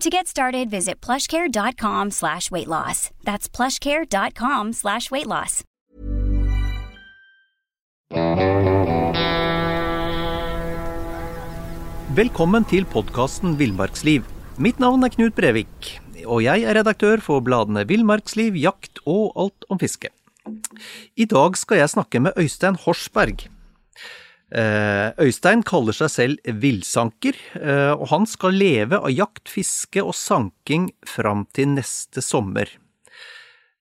To get started, visit plushcare.com slash weight loss. That's plushcare.com slash weight loss. Velkommen til podkasten Villmarksliv. Mitt navn er Knut Brevik, og jeg er redaktør for bladene Villmarksliv, Jakt og Alt om fiske. I dag skal jeg snakke med Øystein Horsberg. Eh, Øystein kaller seg selv villsanker, eh, og han skal leve av jakt, fiske og sanking fram til neste sommer.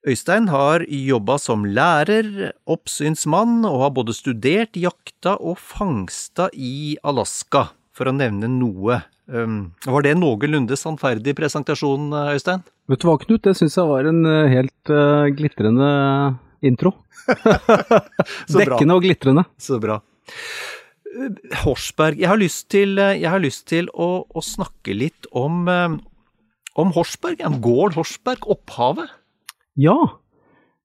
Øystein har jobba som lærer, oppsynsmann, og har både studert, jakta og fangsta i Alaska, for å nevne noe. Um, var det en noenlunde sannferdig presentasjon, Øystein? Vet du hva, Knut, det syns jeg var en helt uh, glitrende intro. Dekkende og glitrende. Så bra. Horsberg. Jeg har lyst til, har lyst til å, å, snakke litt om, om Horsberg. Gård Horsberg, opphavet. Ja,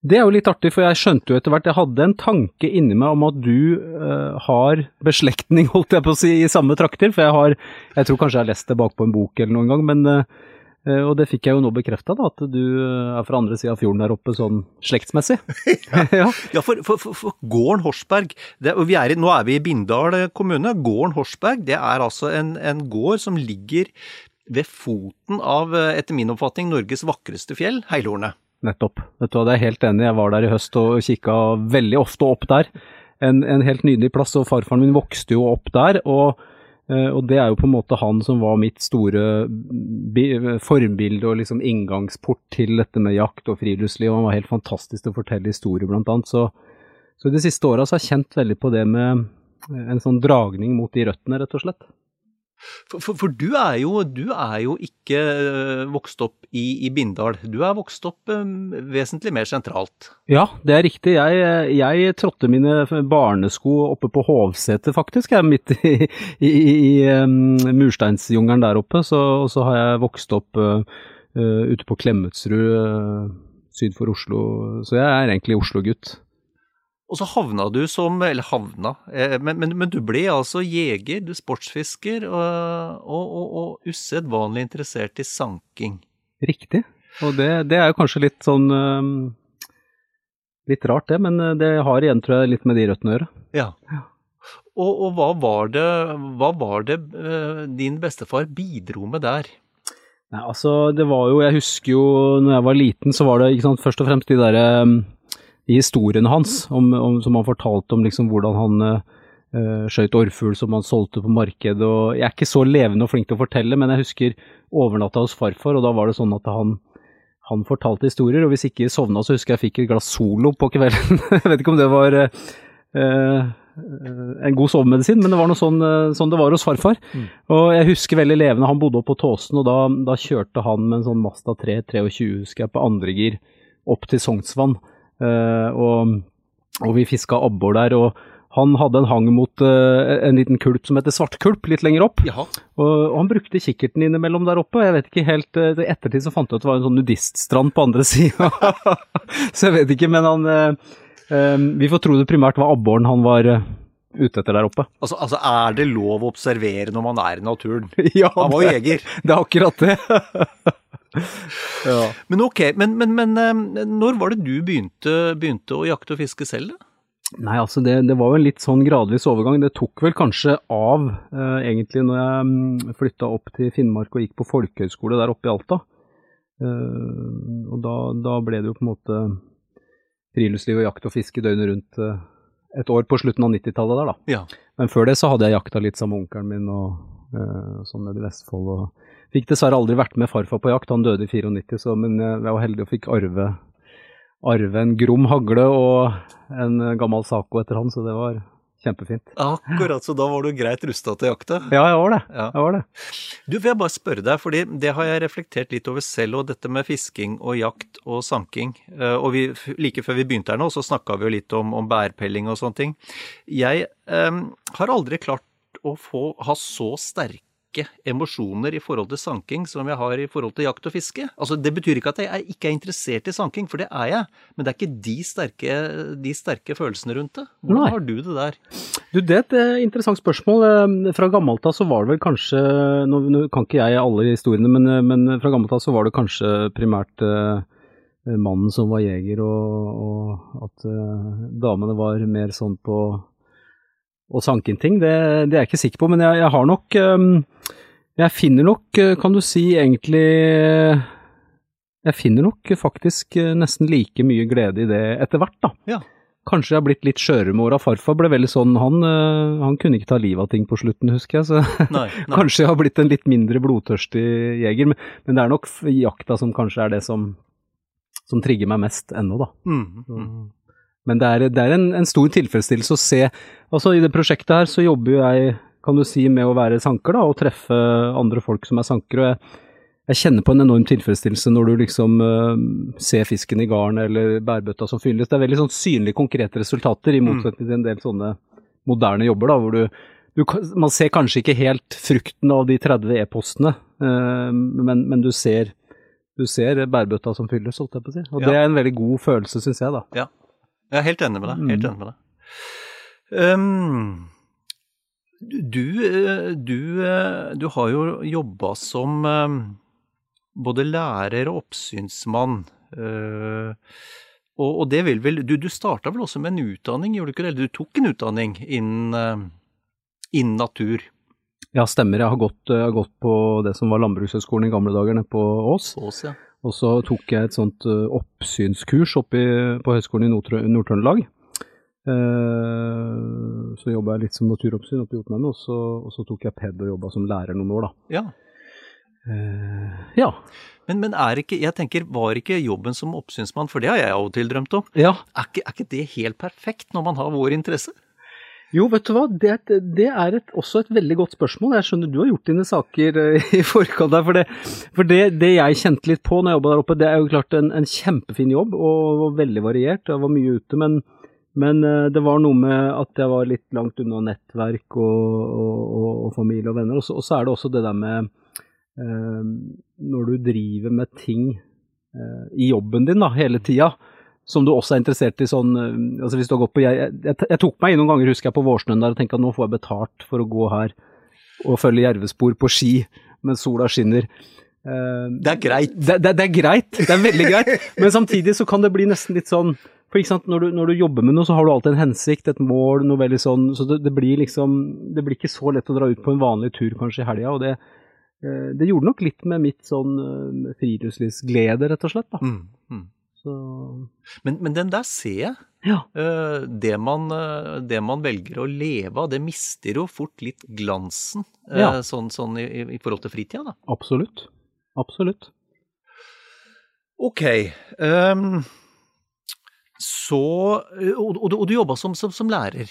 det er jo litt artig, for jeg skjønte jo etter hvert Jeg hadde en tanke inni meg om at du uh, har beslektning, holdt jeg på å si, i samme trakter. For jeg har Jeg tror kanskje jeg har lest det bakpå en bok eller noen gang, men Uh, og det fikk jeg jo nå bekrefta, at du er fra andre sida av fjorden der oppe, sånn slektsmessig. ja, ja for, for, for, gården Horsberg det, er i, Nå er vi i Bindal kommune. Gården Horsberg det er altså en, en, gård som ligger ved foten av, etter min oppfatning, Norges vakreste fjell, Heilhornet. Nettopp. Vet du hva, det er helt enig. Jeg var der i høst og kikka veldig ofte opp der. En, en helt nydelig plass, og farfaren min vokste jo opp der. og Eh, og det er jo på en måte han som var mitt store formbilde og liksom inngangsport til dette med jakt og friluftsliv. Han var helt fantastisk til å fortelle historier, blant annet. Så, så de siste åra har jeg kjent veldig på det med en sånn dragning mot de røttene, rett og slett. For, for, for du, er jo, du, er jo, ikke eh, vokst opp i, i Bindal. Du er vokst opp um, vesentlig mer sentralt. Ja, det er riktig. Jeg, jeg trådte mine barnesko oppe på Hovseter, faktisk. Jeg er midt i, i, i um, mursteinsjungelen der oppe. Så, og så har jeg vokst opp uh, ute på Klemetsrud uh, syd for Oslo. Så jeg er egentlig Oslo-gutt. Og så havna du som Eller havna, eh, men, men, men du ble altså jeger, du sportsfisker, og, og, og, usedvanlig interessert i sanking. Riktig. Og det, det, er jo kanskje litt sånn um, Litt rart det, men det har igjen, tror jeg, litt med de røttene å gjøre. Ja. ja. Og, og, hva var det, hva var det uh, din bestefar bidro med der? Nei, altså, det var jo Jeg husker jo når jeg var liten, så var det ikke sant, først og fremst de derre um, i historiene hans, om, om, som han fortalte om liksom hvordan han uh, skjøt orrfugl som han solgte på markedet. og Jeg er ikke så levende og flink til å fortelle, men jeg husker overnatta hos farfar, og da var det sånn at han, han fortalte historier, og hvis ikke sovna, så husker jeg jeg fikk et glass Solo på kvelden. jeg vet ikke om det var uh, en god sovemedisin, men det var noe sånn, sånn det var hos farfar. Mm. Og jeg husker veldig levende, han bodde oppe på Tåsen, og da, da kjørte han med en sånn Masta 3 23, husker jeg, på andre gir opp til Sognsvann. Eh, og, og vi fiska abbor der. og han hadde en hang mot uh, en liten kulp som heter svartkulp, litt lenger opp. Og, og, han brukte kikkerten innimellom der oppe. Jeg vet ikke helt, uh, ettertid så fant jeg ut at det var en sånn nudiststrand på andre sida. så jeg vet ikke, men han uh, Vi får tro det primært var abboren han var ute etter der oppe. Altså, altså, er det lov å observere når man er i naturen? ja, han var jo jeger. Det er akkurat det. ja. Men ok, men, men, men, når var det du begynte, begynte å jakte og fiske selv, da? Nei, altså det, det, var jo en litt sånn gradvis overgang. Det tok vel kanskje av eh, egentlig når jeg mm, flytta opp til Finnmark og gikk på folkehøyskole der oppe i Alta. Eh, og da, da, ble det jo på en måte friluftsliv og jakt og fiske døgnet rundt eh, et år på slutten av 90-tallet der, da. Ja. Men før det så hadde jeg jakta litt sammen med onkelen min og eh, sånn nede i Vestfold. og Fikk dessverre aldri vært med farfar på jakt, han døde i 94, så, men eh, jeg var heldig og fikk arve, arve en grom hagle og en eh, gammel Saco etter han, så det var kjempefint. Akkurat, så da var du greit rusta til jakta? Ja, jeg var det. Ja. Jeg var det. Du, vil jeg bare spørre deg, fordi det har jeg reflektert litt over selv, og dette med fisking og jakt og sanking. Eh, Og vi, like før vi begynte her nå, så snakka vi jo litt om, om bærpelling og sånne ting. Jeg eh, har aldri klart å få, ha så sterke emosjoner i forhold til sanking som jeg har i forhold til jakt og fiske. Altså, Det betyr ikke at jeg er- ikke er interessert i sanking, for det er jeg. Men det er ikke de sterke, de sterke følelsene rundt det. Hvordan Nei. har du det der? Du, Det er et eh, interessant spørsmål. Eh, Fra gammelt av så var det vel kanskje Nå, nå kan ikke jeg alle historiene, men, eh, men fra gammelt av så var det kanskje primært mannen som var jeger, og, og at eh, damene var mer sånn på å sanke inn ting. Det, det er jeg ikke sikker på, men jeg, jeg har nok eh, Jeg finner nok, eh, kan du si, egentlig Jeg finner nok faktisk eh, nesten like mye glede i det etter hvert, da. Ja. Kanskje jeg har blitt litt skjørere med åra. Farfar ble veldig sånn, han, øh, han kunne ikke ta livet av ting på slutten, husker jeg. Så Nei, nei. kanskje jeg har blitt en litt mindre blodtørstig jeger. Men, men det er nok jakta som kanskje er det som, som trigger meg mest ennå, da. Mm, mm. Men det er, det er en, en stor tilfredsstillelse å se. Altså I det prosjektet her så jobber jo jeg, kan du si, med å være sanker, da, og treffe andre folk som er sankere. og jeg jeg kjenner på en enorm tilfredsstillelse når du liksom uh, ser fisken i garn eller bærbøtta som fylles. Det er veldig sånn synlige, konkrete resultater, i motsetning til en del sånne moderne jobber, da, hvor du, du Man ser kanskje ikke helt frukten av de 30 e-postene, øh, men, men du ser du ser bærbøtta som fylles, holdt jeg på å si. Og Ja. det er en veldig god følelse, syns jeg, da. Ja. Jeg er helt enig med deg. Helt Mm. enig med deg. Um, du, eh, du, eh, du har jo jobba som eh, både lærer og oppsynsmann. eh, Og, og det vil vel Du, du starta vel også med en utdanning, gjorde du ikke det? Eller du tok en utdanning innen, innen natur. Ja, stemmer. Jeg har gått, jeg har gått på det som var Landbrukshøgskolen i gamle dager nede på Ås. Ås, ja. Og så tok jeg et sånt eh, oppsynskurs oppe på Høgskolen i Nord- Nord-Trøndelag. Uh, så jobba jeg litt som naturoppsyn oppe i Jotunheimen, og, så- og så tok jeg ped og jobba som lærer noen år, da. ja. Uh, ja. Men, men er ikke, jeg tenker, var ikke jobben som oppsynsmann, for det har jeg av og til drømt om, ja. er ikke, er ikke det helt perfekt når man har vår interesse? Jo, vet du hva, det, er et- det er et, også et veldig godt spørsmål. Jeg skjønner du har gjort dine saker eh, i forkant der. For det, for det, det jeg kjente litt på når jeg jobba der oppe, det er jo klart en, en kjempefin jobb og, og veldig variert. Jeg var mye ute, men, men eh, det var noe med at jeg var litt langt unna nettverk og, og, og, familie og venner. Og så, så er det også det der med eh, når du driver med ting eh, i jobben din da, hele tida, som du også er interessert i sånn eh, altså hvis du har gått på, jeg, jeg, jeg tok meg inn noen ganger, husker jeg, på vårsnøen der og tenkte at nå får jeg betalt for å gå her og følge jervespor på ski mens sola skinner. Uh, Det er greit. det, det, det er greit, det er veldig greit, men samtidig så kan det bli nesten litt sånn for ikke sant, når du, når du jobber med noe, så har du alltid en hensikt, et mål, noe veldig sånn, så det, det blir liksom, det blir ikke så lett å dra ut på en vanlig tur kanskje i helga, og det, uh, det gjorde nok litt med mitt sånn uh, friluftslivsglede, rett og slett. Da. Mm, mm. Så, Men, men den der ser jeg. ja. Eh, Det man, eh, det man velger å leve av, det mister jo fort litt glansen. eh, Ja. Sånn, sånn i, i forhold til fritida, da. Absolutt. Absolutt. Ok. Um, så Og, og, du- og jobba som, som, som lærer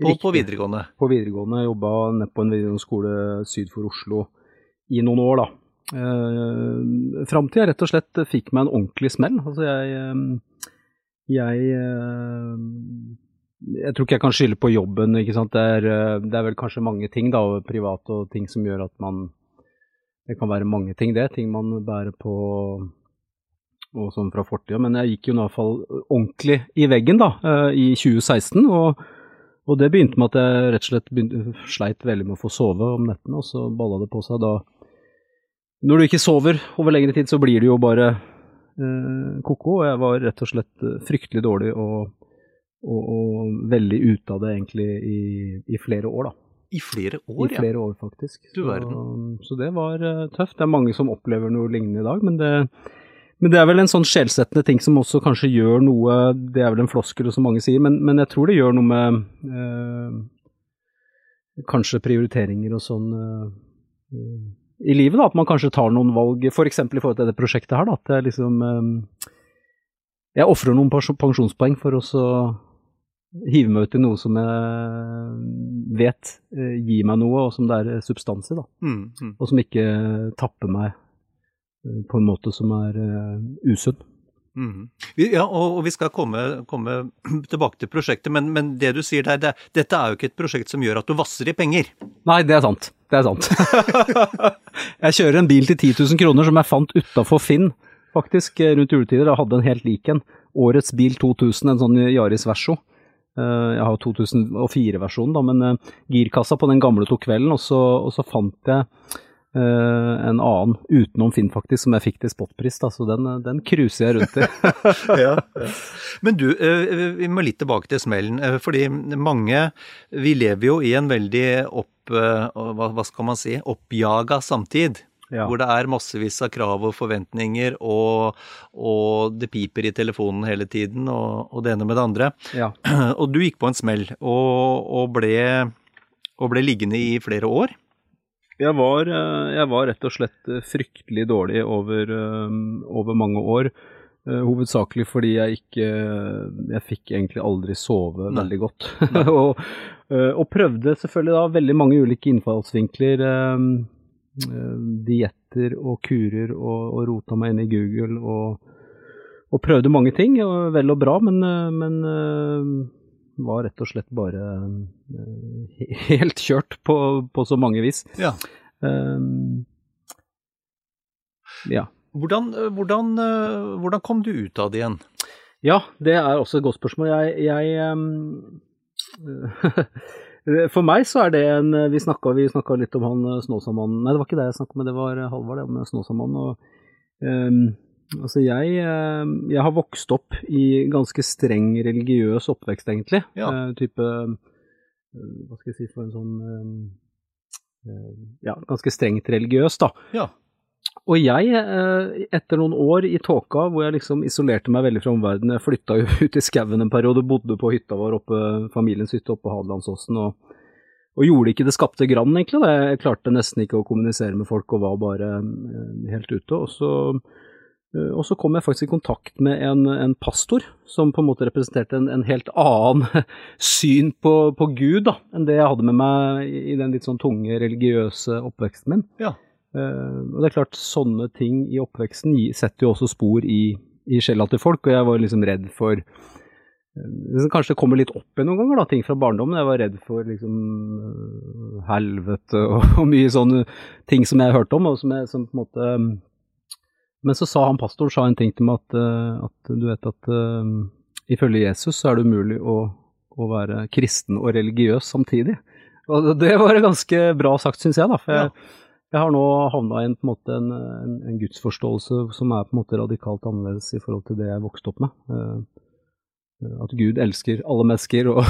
på, på videregående. På videregående, jobba nede på en videregående skole syd for Oslo i noen år, da. Eh, Fram jeg rett og slett fikk meg en ordentlig smell. Altså jeg eh, Jeg eh, Jeg tror ikke jeg kan skylde på jobben, ikke sant. Det er, eh, det er vel kanskje mange ting, da, privat og ting som gjør at man Det kan være mange ting, det. Ting man bærer på og sånn fra fortida. Men jeg gikk jo i hvert fall ordentlig i veggen, da, i 2016. og og det begynte med at jeg rett og slett begynte, sleit veldig med å få sove om nettene, og så balla det på seg da. Når du ikke sover over lengre tid, så blir du jo bare eh, ko-ko, og jeg var rett og slett eh, fryktelig dårlig og, og, og veldig ute av det egentlig i, i flere år, da. I flere år, ja. I flere år, faktisk. Du verden. så det var eh, tøft. Det er mange som opplever noe lignende i dag, men det, Men det er vel en sånn sjelsettende ting som også kanskje gjør noe Det er vel en floskel som mange sier, men, men jeg tror det gjør noe med eh, kanskje prioriteringer og sånn eh, i livet, da. At man kanskje tar noen valg, f.eks. For i forhold til dette prosjektet her, da. At jeg liksom eh, Jeg ofrer noen pensjonspoeng for å hive meg ut i noe som jeg vet eh, gir meg noe, og som det er substans i, da. Mm, mm. Og som ikke tapper meg eh, på en måte som er usunn. Mm. Ja, og, og, vi skal komme, komme tilbake til prosjektet, men, men, det du sier der, det, dette er jo ikke et prosjekt som gjør at du vasser i penger? Nei, det er sant. Det er sant. jeg kjører en bil til 10 000 kroner som jeg fant utafor Finn, faktisk, rundt juletider. Jeg hadde en helt lik en. Årets bil 2000, en sånn Yaris Verso. Eh, jeg har 2004-versjonen, da, men eh, girkassa på den gamle tok kvelden, og så, og så fant jeg uh, en annen utenom Finn, faktisk, som jeg fikk til spotpris. Da, så den, den cruiser jeg rundt i. ja, ja. Men du, uh, vi må litt tilbake til smellen. Uh, fordi mange Vi lever jo i en veldig opp... Hva, hva, skal man si? Oppjaga samtid. Ja. Hvor det er massevis av krav og forventninger, og, og, det piper i telefonen hele tiden, og, og det ene med det andre. Ja. Og du gikk på en smell, og, ble, og ble liggende i flere år. Jeg var, eh, jeg var, rett og slett eh, fryktelig dårlig over, eh, over mange år. Hovedsakelig fordi jeg ikke Jeg fikk egentlig aldri sove Nei. veldig godt. og, og, prøvde selvfølgelig da veldig mange ulike innfallsvinkler. Dietter og kurer og, og, rota meg inn i Google og, og prøvde mange ting. Vel og bra, men, men var rett og slett bare helt kjørt på, på, så mange vis. Ja. Um, ja. Hvordan, hvordan, uh, hvordan, kom du ut av det igjen? Ja, det er også et godt spørsmål. Jeg, jeg um, For meg så er det en Vi snakka litt om han Snåsamannen Nei, det var ikke det jeg snakka om, det var Halvard, det, om Snåsamannen. Og, um, Altså jeg, eh, jeg, har vokst opp i ganske streng religiøs oppvekst, egentlig. Ja. Uh, type Hva skal jeg si for en sånn uh, Ja, ganske strengt religiøs, da. Ja. Og jeg, etter noen år i tåka hvor jeg liksom isolerte meg veldig fra omverdenen, jeg flytta jo ut i skauen en periode, bodde på hytta vår oppe, familiens hytte oppe på Hadelandsåsen, og, og, gjorde ikke det skapte grann, egentlig. Jeg klarte nesten ikke å kommunisere med folk og var bare helt ute. Og så Eh, og så kom jeg faktisk i kontakt med en, en pastor som på en måte representerte en, en helt annen syn på, på, Gud da, enn det jeg hadde med meg i, den litt sånn tunge religiøse oppveksten min. Ja. Uh, og det er klart, sånne ting i oppveksten setter jo også spor i, i sjela til folk, og jeg var liksom redd for uh, Kanskje det kommer litt opp i noen ganger, da, ting fra barndommen. Jeg var redd for liksom uh, helvete og, og, mye sånne ting som jeg hørte om, og som, jeg, som på en måte men så sa han pastoren sa en ting til meg at, eh, at du vet at uh, ifølge Jesus så er det umulig å, å, være kristen og religiøs samtidig. Og det var ganske bra sagt, syns jeg, da. For jeg, jeg, har nå havna i en, en, en, en, en, gudsforståelse som er på en måte radikalt annerledes i forhold til det jeg vokste opp med. Uh, at Gud elsker alle mennesker, og,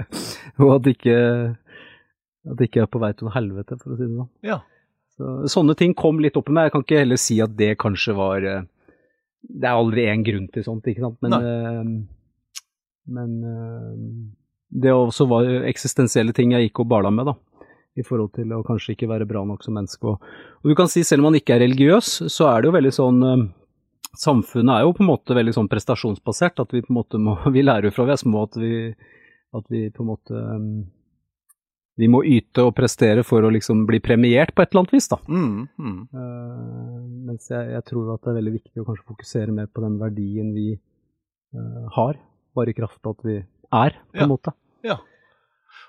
og at, ikke, at det ikke er på vei til helvete, for å si det sånn. Ja. Så, sånne ting kom litt opp i meg. Jeg kan ikke heller si at det kanskje var eh, Det er aldri én grunn til sånt, ikke sant, men, uh, men det også var eksistensielle ting jeg gikk og bala med, da. I forhold til å kanskje ikke være bra nok som menneske. Og, og du kan si, selv om man ikke er religiøs, så er det jo veldig sånn uh, Samfunnet er jo på en måte veldig sånn prestasjonsbasert. At vi på en måte må Vi lærer jo fra vi er små at vi, at vi på en måte um, vi må yte og prestere for å liksom bli premiert på et eller annet vis, da. Mm, mm. Uh, mens jeg, jeg, tror at det er veldig viktig å kanskje fokusere mer på den verdien vi uh, har, bare i kraft av at vi er, på ja. en måte. Ja.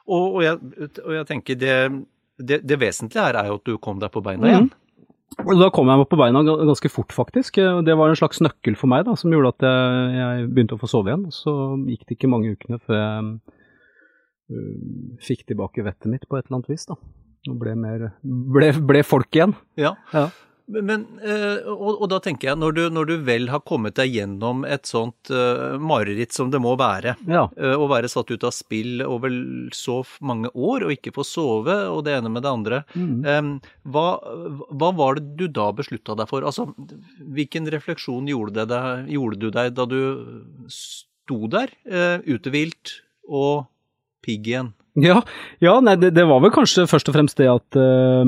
Og, og, jeg, og jeg, tenker det, det, det, vesentlige her er jo at du kom deg på beina igjen. Mm. da kom jeg meg på beina ganske fort, faktisk. Det var en slags nøkkel for meg da, som gjorde at jeg, jeg begynte å få sove igjen. Så gikk det ikke mange ukene før jeg Uh, fikk tilbake vettet mitt på et eller annet vis, da. Og ble, mer, ble, ble folk igjen. Ja. ja. Men, eh, og, og, da tenker jeg, når du, når du, vel har kommet deg gjennom et sånt uh, mareritt som det må være, ja. uh, å være satt ut av spill over så mange år og ikke få sove og det ene med det andre, mm. um, hva, hva, var det du da beslutta deg for? Altså, hvilken refleksjon gjorde, det, gjorde, du deg da du sto der, uh, utehvilt og pigg igjen? Ja, ja nei, det, det, var vel kanskje først og fremst det at uh,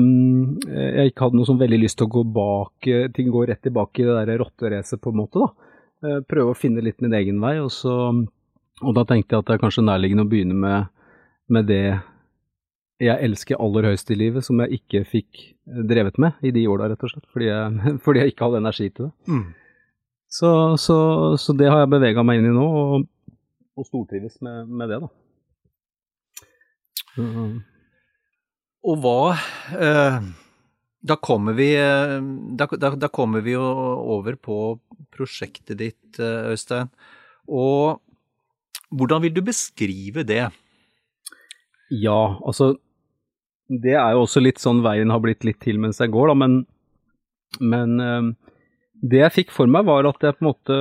jeg ikke hadde noe sånn veldig lyst til å gå bak, Ting går rett tilbake i det der rotteracet, på en måte. da. Uh, prøve å finne litt min egen vei. Og, så, og da tenkte jeg at det er kanskje nærliggende å begynne med, med, det jeg elsker aller høyest i livet, som jeg ikke fikk drevet med i de åra, rett og slett. Fordi jeg, fordi jeg, ikke hadde energi til det. Mm. Så, så, så, det har jeg bevega meg inn i nå, og, og stortrives med, med det, da. Og hva eh, da, kommer vi, eh, da, da, da, kommer vi jo over på prosjektet ditt, eh, Øystein. Og hvordan vil du beskrive det? Ja, altså Det er jo også litt sånn veien har blitt litt til mens jeg går, da, men, men det jeg fikk for meg, var at jeg på en måte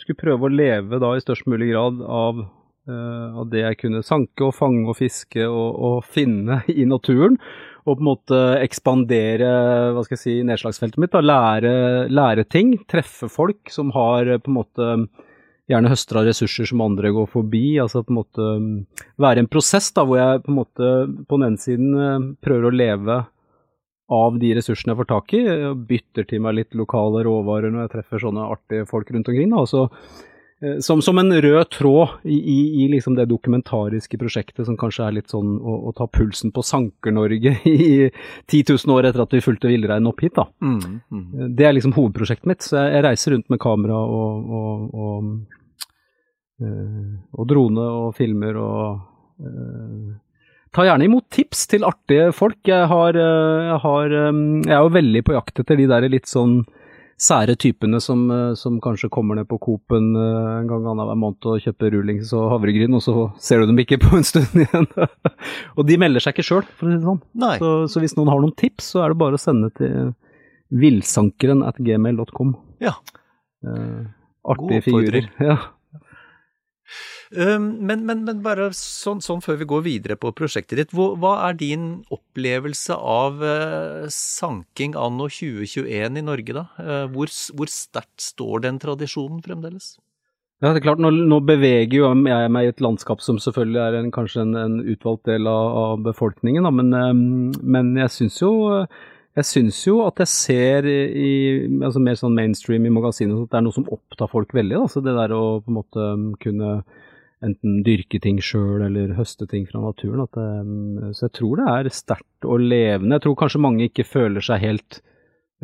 skulle prøve å leve da i størst mulig grad av av det jeg kunne sanke og fange og fiske og, og, finne i naturen. Og på en måte ekspandere hva skal jeg si, nedslagsfeltet mitt. Da. Lære, lære ting. Treffe folk som har på en måte gjerne høster av ressurser som andre går forbi. altså på en måte Være en prosess da, hvor jeg på en måte på den ene siden eh, prøver å leve av de ressursene jeg får tak i. Bytter til meg litt lokale råvarer når jeg treffer sånne artige folk rundt omkring. da, og så Eh, som, som, en rød tråd i, i, i liksom det dokumentariske prosjektet som kanskje er litt sånn å, å ta pulsen på Sanker-Norge i 10 000 år etter at vi fulgte villreinen opp hit. da. Mm, mm. Eh, det er liksom hovedprosjektet mitt. Så jeg, jeg reiser rundt med kamera og, og, og, øh, og drone og filmer og øh, Ta gjerne imot tips til artige folk. Jeg, har, jeg, har, jeg er jo veldig på jakt etter de der litt sånn sære typene som, eh, som, kanskje kommer ned på Coop-en eh, en gang annenhver måned og kjøper rullings og havregryn, og så ser du dem ikke på en stund igjen. og de melder seg ikke sjøl, for å si det sånn. Så, så, hvis noen har noen tips, så er det bare å sende til villsankeren at gmail.com. Ja. Eh, artige figurer. Ja. Men, men, men bare sånn, sånn, før vi går videre på prosjektet ditt. Hva, hva er din opplevelse av uh, sanking anno 2021 i Norge, da? Uh, hvor hvor sterkt står den tradisjonen fremdeles? Ja, det er klart, Nå, nå beveger jo jeg meg i et landskap som selvfølgelig er en, kanskje en, en, utvalgt del av, av befolkningen, da, men, men jeg syns jo jeg syns jo at jeg ser i altså mer sånn mainstream i magasinet at det er noe som opptar folk veldig. Da. Så det der å på en måte kunne enten dyrke ting sjøl eller høste ting fra naturen. Det, mm, så jeg tror det er sterkt og levende. Jeg tror kanskje mange ikke føler seg helt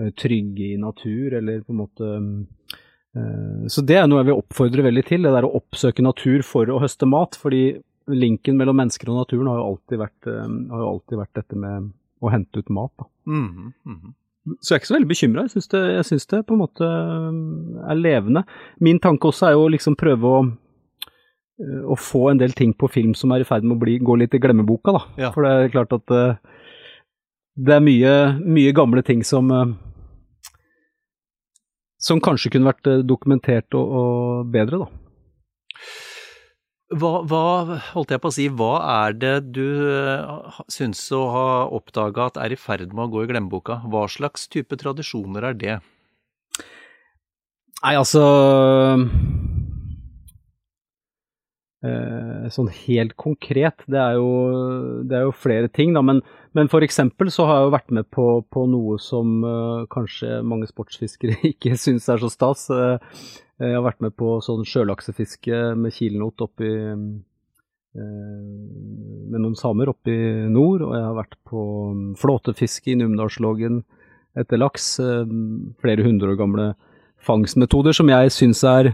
uh, trygge i natur, eller på en måte uh, Så det er noe jeg vil oppfordre veldig til, det der å oppsøke natur for å høste mat. fordi linken mellom mennesker og naturen har jo alltid vært, jo alltid vært dette med å hente ut mat. Da. Mm -hmm. Så jeg er ikke så veldig bekymra. Jeg syns det, det, på en måte er levende. Min tanke også er jo å liksom prøve å Eh, å få en del ting på film som er i ferd med å bli, gå litt i glemmeboka. da. Ja. For det er klart at uh, det er mye, mye, gamle ting som uh, som kanskje kunne vært dokumentert og, og bedre, da. Hva, hva, holdt jeg på å si, hva er det du syns å ha oppdaga at er i ferd med å gå i glemmeboka? Hva slags type tradisjoner er det? Nei, altså Eh, sånn helt konkret, det er, jo, det er jo, flere ting, da. Men, men eksempel så har jeg jo vært med på, på noe som uh, kanskje mange sportsfiskere ikke syns er så stas. Uh, jeg har vært med på sånn sjølaksefiske med kilenot oppi uh, med noen samer oppi nord, og jeg har vært på um, flåtefiske i Numedalslågen etter laks. flere hundre år gamle fangstmetoder som jeg syns er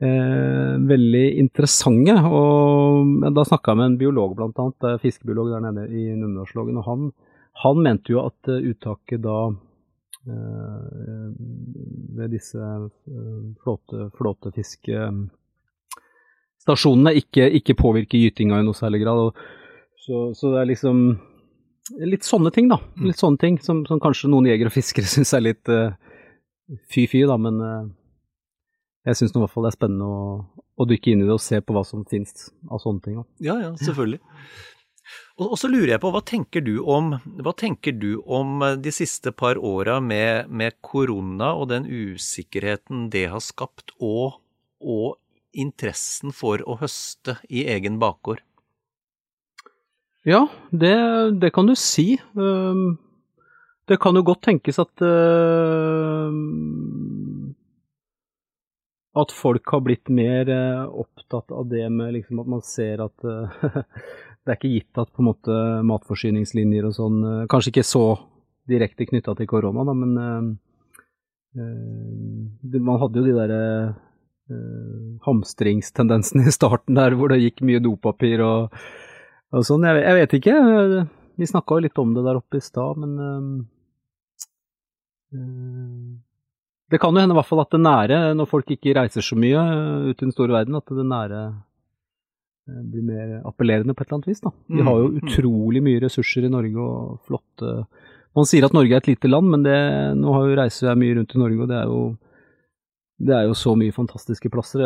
eh, veldig interessante. og Da snakka jeg med en biolog, blant annet, fiskebiolog der nede i Numedalslågen. og han, han, mente jo at eh, uttaket da eh, ved disse eh, flåte, flåtefiskestasjonene ikke, ikke, påvirker gytinga i noe særlig grad. Så, så, det er liksom litt sånne ting, da. Litt sånne ting som, som kanskje noen jegere og fiskere syns er litt uh, fy-fy, da, men uh, jeg syns i hvert fall det er spennende å, å, dykke inn i det og se på hva som finnes av sånne ting. Ja, ja, selvfølgelig. Og, så lurer jeg på, hva tenker du om, tenker du om de siste par åra med, med, korona og den usikkerheten det har skapt, og, og interessen for å høste i egen bakgård? Ja, det, det, kan du si. Det kan jo godt tenkes at at folk har blitt mer opptatt av det med liksom at man ser at det er ikke gitt at på en måte matforsyningslinjer og sånn Kanskje ikke så direkte knytta til korona, da, men man hadde jo de derre hamstringstendensene i starten der hvor det gikk mye dopapir og og sånn, jeg, jeg, vet ikke. Vi snakka jo litt om det der oppe i stad, men øh, Det kan jo hende i hvert fall at det nære, når folk ikke reiser så mye ut i den store verden, at det nære blir mer appellerende på et eller annet vis. da. Vi har jo mm, mm. utrolig mye ressurser i Norge og flotte Man sier at Norge er et lite land, men det, nå har jo reiser jeg mye rundt i Norge, og det er jo, det er jo så mye fantastiske plasser.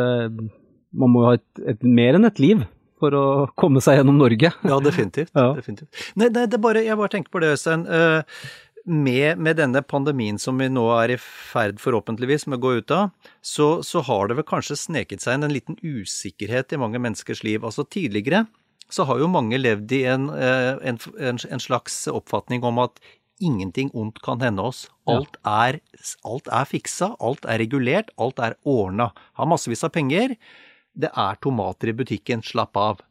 Man må jo ha et, et, mer enn et liv for å komme seg gjennom Norge. Ja, definitivt. Ja. definitivt. Nei, nei, det bare, jeg bare tenker på det, Øystein. Uh, med, med, denne pandemien som vi nå er i ferd, forhåpentligvis, med å gå ut av, så, så, har det vel kanskje sneket seg inn en liten usikkerhet i mange menneskers liv. Altså Tidligere så har jo mange levd i en, eh, en, en slags oppfatning om at ingenting ondt kan hende oss. Alt er, alt er fiksa, alt er regulert, alt er ordna. Har massevis av penger det er tomater i butikken, slapp av.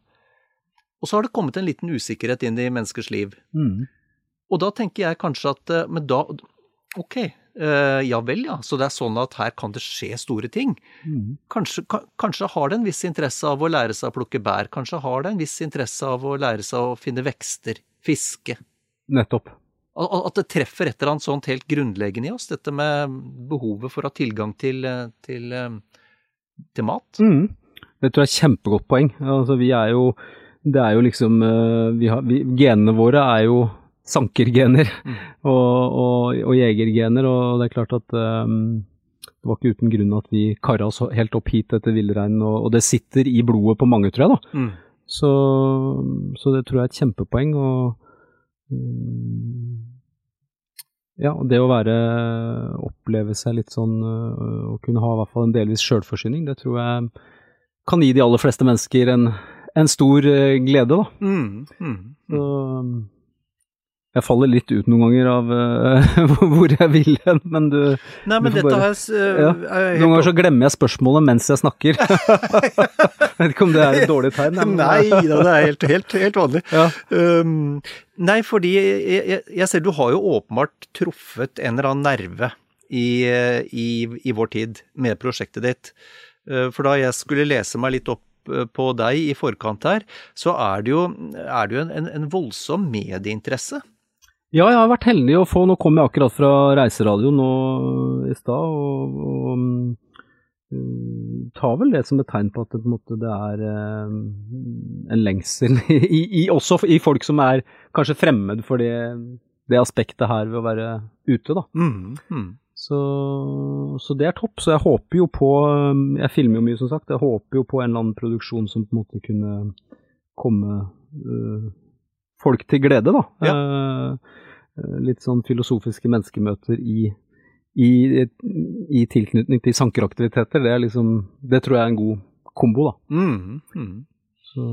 Og så har det kommet en liten usikkerhet inn i menneskers liv. Mm. Og da tenker jeg kanskje at eh, Men da Ok, eh, ja vel, ja. Så det er sånn at her kan det skje store ting. Mm. Kanskje, kanskje, har det en viss interesse av å lære seg å plukke bær. Kanskje har det en viss interesse av å lære seg å finne vekster, fiske. Nettopp. At det treffer et eller annet sånt helt grunnleggende i oss, dette med behovet for å ha tilgang til, eh, til, til mat. Mm. Det tror jeg er et kjempegodt poeng. Altså, vi er jo Det er jo liksom vi har, vi, Genene våre er jo sankergener mm. og, og, og, jegergener, og det er klart at um, det var ikke uten grunn at vi kara oss helt opp hit etter villreinen, og, og, det sitter i blodet på mange, tror jeg. da. Mm. Så, så, det tror jeg er et kjempepoeng. og um, ja, det å være oppleve seg litt sånn Å kunne ha i hvert fall en delvis sjølforsyning, det tror jeg kan gi de aller fleste mennesker en, en stor uh, glede, da. Mm, mm, mm. Så jeg faller litt ut noen ganger av uh, hvor jeg vil hen, men du Nei, men dette bare, uh, ja. Noen ganger så glemmer jeg spørsmålet mens jeg snakker. jeg vet ikke om det er et dårlig tegn? Men, nei da, det er helt, helt, helt vanlig. Ja. Um, nei, fordi jeg, jeg, jeg, ser du har jo åpenbart truffet en eller annen nerve i, i, i vår tid med prosjektet ditt. Eh, for da jeg skulle lese meg litt opp eh, på deg i forkant her, så er det jo, er det jo en, en, voldsom medieinteresse. Ja, jeg har vært heldig å få Nå kom jeg akkurat fra reiseradioen nå i stad, og, og um, tar vel det som et tegn på at det, måte, det er um, en lengsel, I, i, også i folk som er kanskje fremmed for det, det aspektet her ved å være ute, da. Mm, mm. Så, så, det er topp. Så jeg håper jo på Jeg filmer jo mye, som sagt. Jeg håper jo på en eller annen produksjon som på en måte kunne komme uh, folk til glede, da. Ja. Uh, litt sånn filosofiske menneskemøter i, i, i tilknytning til sankeraktiviteter. Det, er liksom, det tror jeg er en god kombo, da. Mm, mm. Så.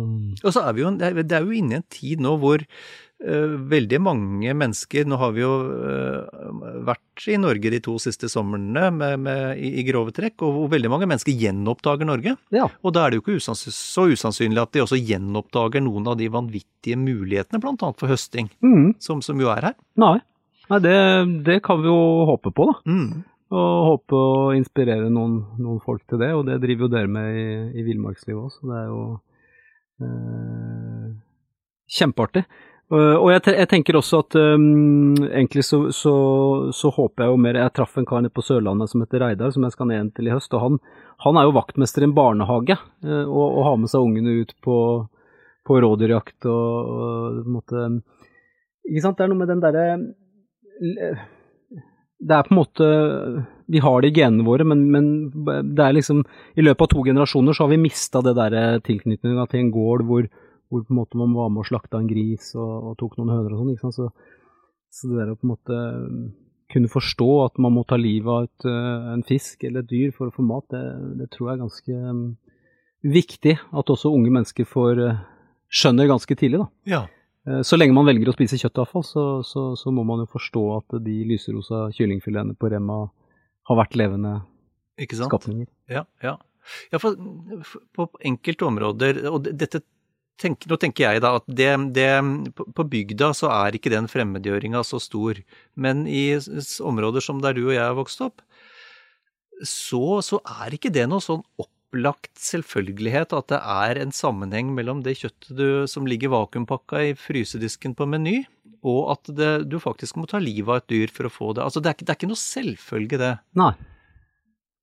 Og så er vi jo, det er jo inne i en tid nå hvor uh, veldig mange mennesker Nå har vi jo uh, vært i Norge de to siste somrene med, med, i, i, grove trekk, og hvor veldig mange mennesker gjenoppdager Norge. Ja. Og da er det jo ikke usans så usannsynlig at de også gjenoppdager noen av de vanvittige mulighetene, bl.a. for høsting, mm. som, som, jo er her. Nei, Nei det, det, kan vi jo håpe på, da. Mm. Og håpe å inspirere noen, noen, folk til det, og det driver jo dere med i, i Villmarkslivet òg, så det er jo kjempeartig. Uh, og jeg, jeg, tenker også at um, egentlig så, så, så, håper jeg jo mer Jeg traff en kar nede på Sørlandet som heter Reidar, som jeg skal ned til i høst. og Han, han er jo vaktmester i en barnehage uh, og, og, har med seg ungene ut på, på rådyrjakt. og, og måtte, Ikke sant, det er noe med den derre Det er på en måte Vi har det i genene våre, men, men det er liksom I løpet av to generasjoner så har vi mista det derre tilknytninga til en gård hvor, hvor på en måte man var med og slakta en gris og, og tok noen høner og sånn. ikke sant, så, så det der å på en måte kunne forstå at man må ta livet av et, en fisk eller et dyr for å få mat, det, det tror jeg er ganske um, viktig at også unge mennesker får skjønner ganske tidlig. da. Ja. Så lenge man velger å spise kjøtt, i hvert fall, så, så, så, må man jo forstå at de lyserosa kyllingfiletene på Rema har vært levende skapninger. Ja, ja. ja for, for, på enkelte områder, og dette tenk, nå tenker jeg da at det, det, på bygda så er ikke den fremmedgjøringa så stor. Men i områder som der du og jeg har vokst opp, så, så er ikke det noe sånn opplagt selvfølgelighet at det er en sammenheng mellom det kjøttet du, som ligger vakuumpakka i frysedisken på Meny, og at det, du faktisk må ta livet av et dyr for å få det. Altså, det er, det er ikke noe selvfølge, det. Nei.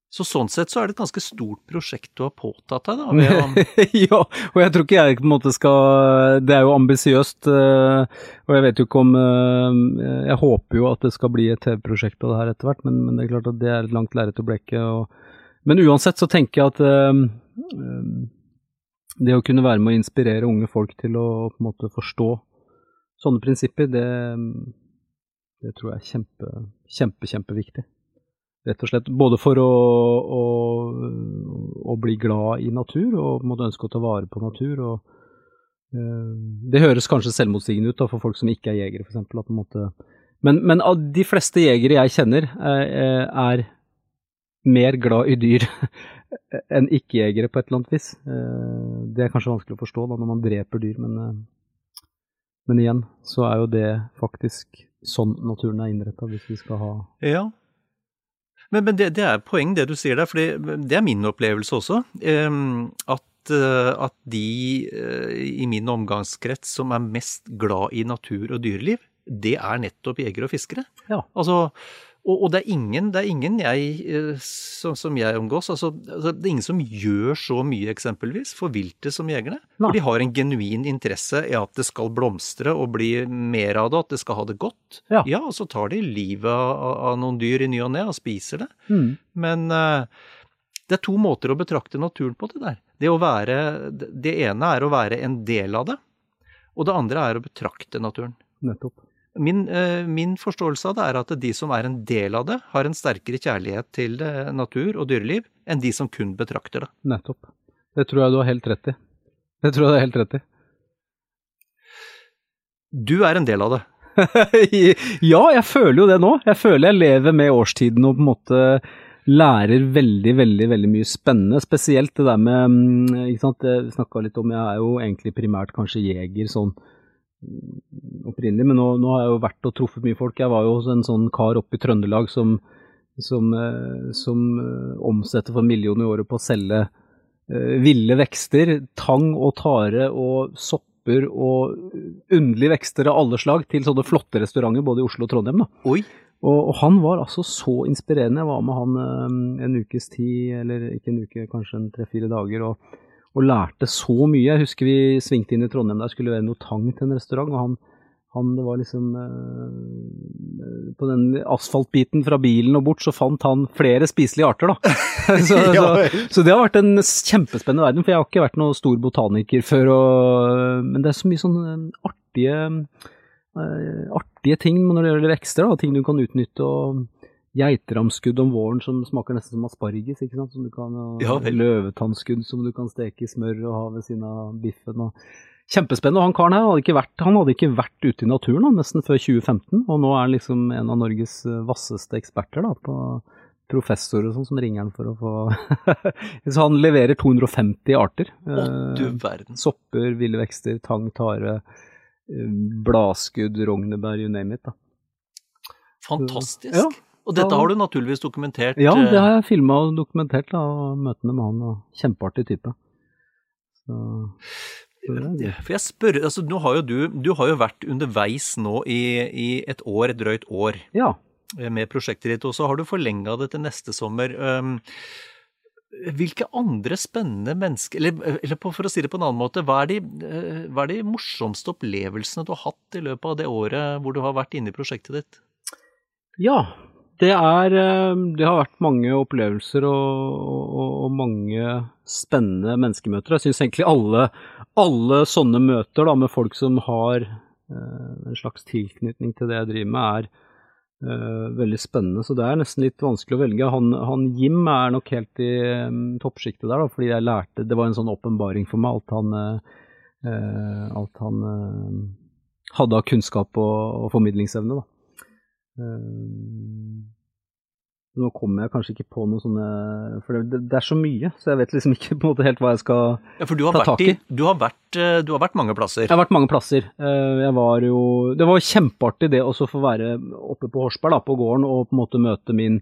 Så sånn sett så er det et ganske stort prosjekt du har påtatt deg, da. ja, og jeg tror ikke jeg på en måte skal Det er jo ambisiøst, eh, og jeg vet jo ikke om eh, Jeg håper jo at det skal bli et TV-prosjekt av det her etter hvert, men, men, det er klart at det er et langt lerret å blekke. Men uansett så tenker jeg at uh, det å kunne være med å inspirere unge folk til å på en måte forstå sånne prinsipper, det, det tror jeg er kjempe, kjempe, kjempeviktig. Rett og slett både for å, å, å, bli glad i natur og måtte ønske å ta vare på natur. Og, uh, det høres kanskje selvmotsigende ut da, for folk som ikke er jegere, f.eks. Men, men av de fleste jegere jeg kjenner, er, er mer glad i dyr enn ikke-jegere på et eller annet vis. Uh, det er kanskje vanskelig å forstå da, når man dreper dyr, men, men igjen så er jo det faktisk sånn naturen er innretta, hvis vi skal ha ja. Men, men det, det, er poeng det du sier der, for det er min opplevelse også. At, uh, at, de uh, i min omgangskrets som er mest glad i natur og dyreliv, det er nettopp jegere og fiskere. Ja. Altså, og, og, det, er ingen, det er ingen jeg, eh, som, som jeg omgås altså, altså, Det er ingen som gjør så mye, eksempelvis, for viltet som jegerne. For de har en genuin interesse i at det skal blomstre og bli mer av det, at det skal ha det godt. Ja, ja og så tar de livet av, av noen dyr i ny og ne og spiser det. Mm. Men uh, det er to måter å betrakte naturen på det der. Det, være, det ene er å være en del av det, og det andre er å betrakte naturen. Nettopp. Min, eh, min, forståelse av det er at de som er en del av det, har en sterkere kjærlighet til eh, natur og dyreliv enn de som kun betrakter det. Nettopp. Det tror jeg du har helt rett i. Det tror jeg du har helt rett i. Du er en del av det. ja, jeg føler jo det nå. Jeg føler jeg lever med årstiden og på en måte lærer veldig, veldig veldig mye spennende. Spesielt det der med mm, ikke sant, Jeg snakka litt om Jeg er jo egentlig primært kanskje jeger sånn opprinnelig, men nå, nå, har jeg jo vært og truffet mye folk. Jeg var jo en sånn kar oppe i Trøndelag som, som, eh, som eh, omsetter for en million i året på å selge uh, ville vekster, tang og tare og sopper og underlige vekster av alle slag til sånne flotte restauranter både i Oslo og Trondheim. da. Oi. Og, og, han var altså så inspirerende. Jeg var med han um, en ukes tid, eller ikke en uke, kanskje en tre-fire dager. og og lærte så mye. Jeg husker vi svingte inn i Trondheim der skulle være noe tang til en restaurant, og han, han det var liksom eh, På den asfaltbiten fra bilen og bort, så fant han flere spiselige arter, da. så, så, så, det har vært en kjempespennende verden, for jeg har ikke vært noen stor botaniker før, og, men det er så mye sånn artige, eh, artige ting når det gjelder vekster, da, ting du kan utnytte. og geiteramskudd om våren som smaker nesten som asparges. ikke sant? Som du kan, ja, løvetannskudd som du kan steke i smør og ha ved siden av biffen. og Kjempespennende. og Han karen her hadde ikke vært, han hadde ikke vært ute i naturen da, nesten før 2015, og nå er han liksom en av Norges eh, vasseste eksperter da, på professor og sånn som ringer han for å få Så han leverer 250 arter. Å, du eh, verden. Sopper, ville vekster, tang, tare, eh, bladskudd, rognebær, you name it. da. Fantastisk. Ja, og dette har du naturligvis dokumentert? Ja, det eh, har jeg filma og dokumentert. da, og Møtene med han. og Kjempeartig type. Så, for jeg spør, altså nå har jo du, du har jo vært underveis nå i, i et år, et drøyt år ja. Eh, med prosjektet ditt, og så har du forlenga det til neste sommer. Hvilke andre spennende mennesker Eller, eller for å si det på en annen måte, hva er, de, hva er de morsomste opplevelsene du har hatt i løpet av det året hvor du har vært inne i prosjektet ditt? Ja, det er Det har vært mange opplevelser og, og, og mange spennende menneskemøter. Jeg syns egentlig alle, alle sånne møter da, med folk som har en slags tilknytning til det jeg driver med, er Uh, veldig spennende, så det er nesten litt vanskelig å velge. Han, han Jim er nok helt i um, toppsjiktet der, da, fordi jeg lærte Det var en sånn åpenbaring for meg, alt han, alt han hadde av kunnskap og, og formidlingsevne. Da. Nå kommer jeg kanskje ikke på noen sånne For det, det, er så mye, så jeg vet liksom ikke på en måte helt hva jeg skal ja, for du har ta tak i. Du har, vært, eh, du har vært mange plasser? Jeg har vært mange plasser. Eh, jeg var jo Det var kjempeartig det å få være oppe på Horsberg, da, på gården, og på en måte møte min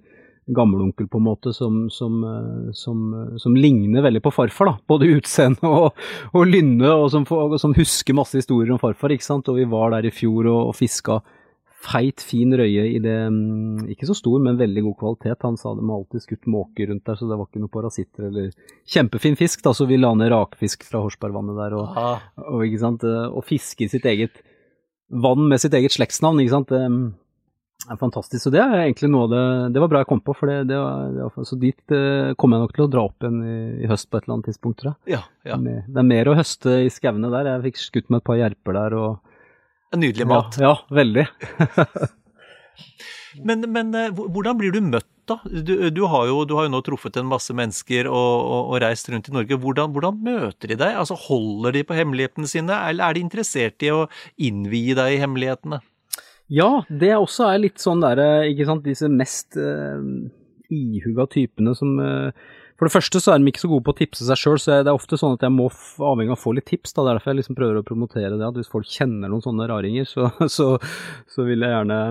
gammelonkel på en måte som, som, eh, som, som, ligner veldig på farfar. da, Både utseende og, og lynne, og som, som, husker masse historier om farfar. ikke sant, Og vi var der i fjor og, og fiska feit, fin røye i det mm, Ikke så stor, men veldig god kvalitet. Han sa de har alltid skutt måker rundt der, så det var ikke noe parasitter eller Kjempefin fisk, da, så vi la ned rakfisk fra Horsbergvannet der og, og, ikke sant, og fiske i sitt eget vann med sitt eget slektsnavn, ikke sant. Det er fantastisk. Så det er egentlig noe av det Det var bra jeg kom på, for det, det, var, det var, så dit uh, kommer jeg nok til å dra opp igjen i, i, høst på et eller annet tidspunkt, tror jeg. Ja, ja. Det er mer å høste i skauene der. Jeg fikk skutt med et par jerper der og Nydelig mat. Ja, ja veldig. men, men, eh, hvordan blir du møtt, da? Du, du, har, jo, du har, jo, nå truffet en masse mennesker og, og, og reist rundt i Norge. Hvordan, hvordan, møter de deg? Altså, Holder de på hemmelighetene sine, eller er de interessert i å innvie deg i hemmelighetene? Ja, det også er litt sånn derre, ikke sant, disse mest uh, ihuga typene som uh, for det første så er de ikke så gode på å tipse seg sjøl, så det er ofte sånn at jeg må avhengig av å få litt tips. da, Derfor jeg liksom prøver å promotere det. At hvis folk kjenner noen sånne raringer, så, så, så vil jeg gjerne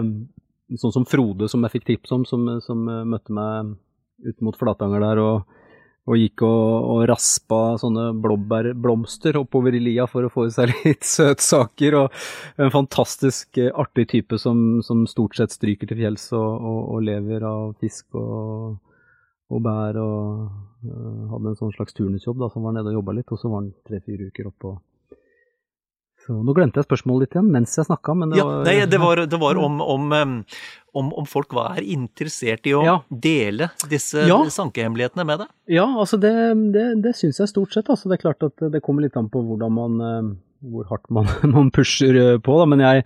Sånn som Frode, som jeg fikk tips om, som, som møtte meg ut mot Flatanger der og, og gikk og, og, raspa sånne blåbærblomster oppover i lia for å få i seg litt søtsaker. Og en fantastisk artig type som, som stort sett stryker til fjells og, og lever av fisk og og bær og uh, hadde en sånn slags turnusjobb da, som var nede og jobba litt, og så var han tre-fire uker oppå så Nå glemte jeg spørsmålet litt igjen mens jeg snakka, men det ja, var Nei, det var, det var om, om, om, om, folk var interessert i å ja. dele disse ja. sankehemmelighetene med deg? Ja, altså det, det, det syns jeg stort sett. Altså det er klart at det kommer litt an på hvordan man hvor hardt man, man pusher på, da. Men jeg,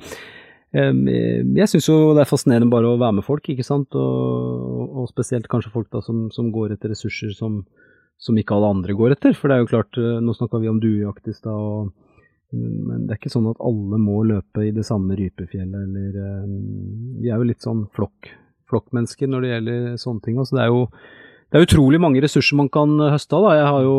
jeg syns jo det er fascinerende bare å være med folk, ikke sant, og, og spesielt kanskje folk da som, som går etter ressurser som, som, ikke alle andre går etter. For det er jo klart, eh, nå snakka vi om duejakt i stad, men det er ikke sånn at alle må løpe i det samme rypefjellet, eller Vi er jo litt sånn flokk, flokkmennesker når det gjelder sånne ting. Så det er jo det er utrolig mange ressurser man kan høste av. Jeg, jo,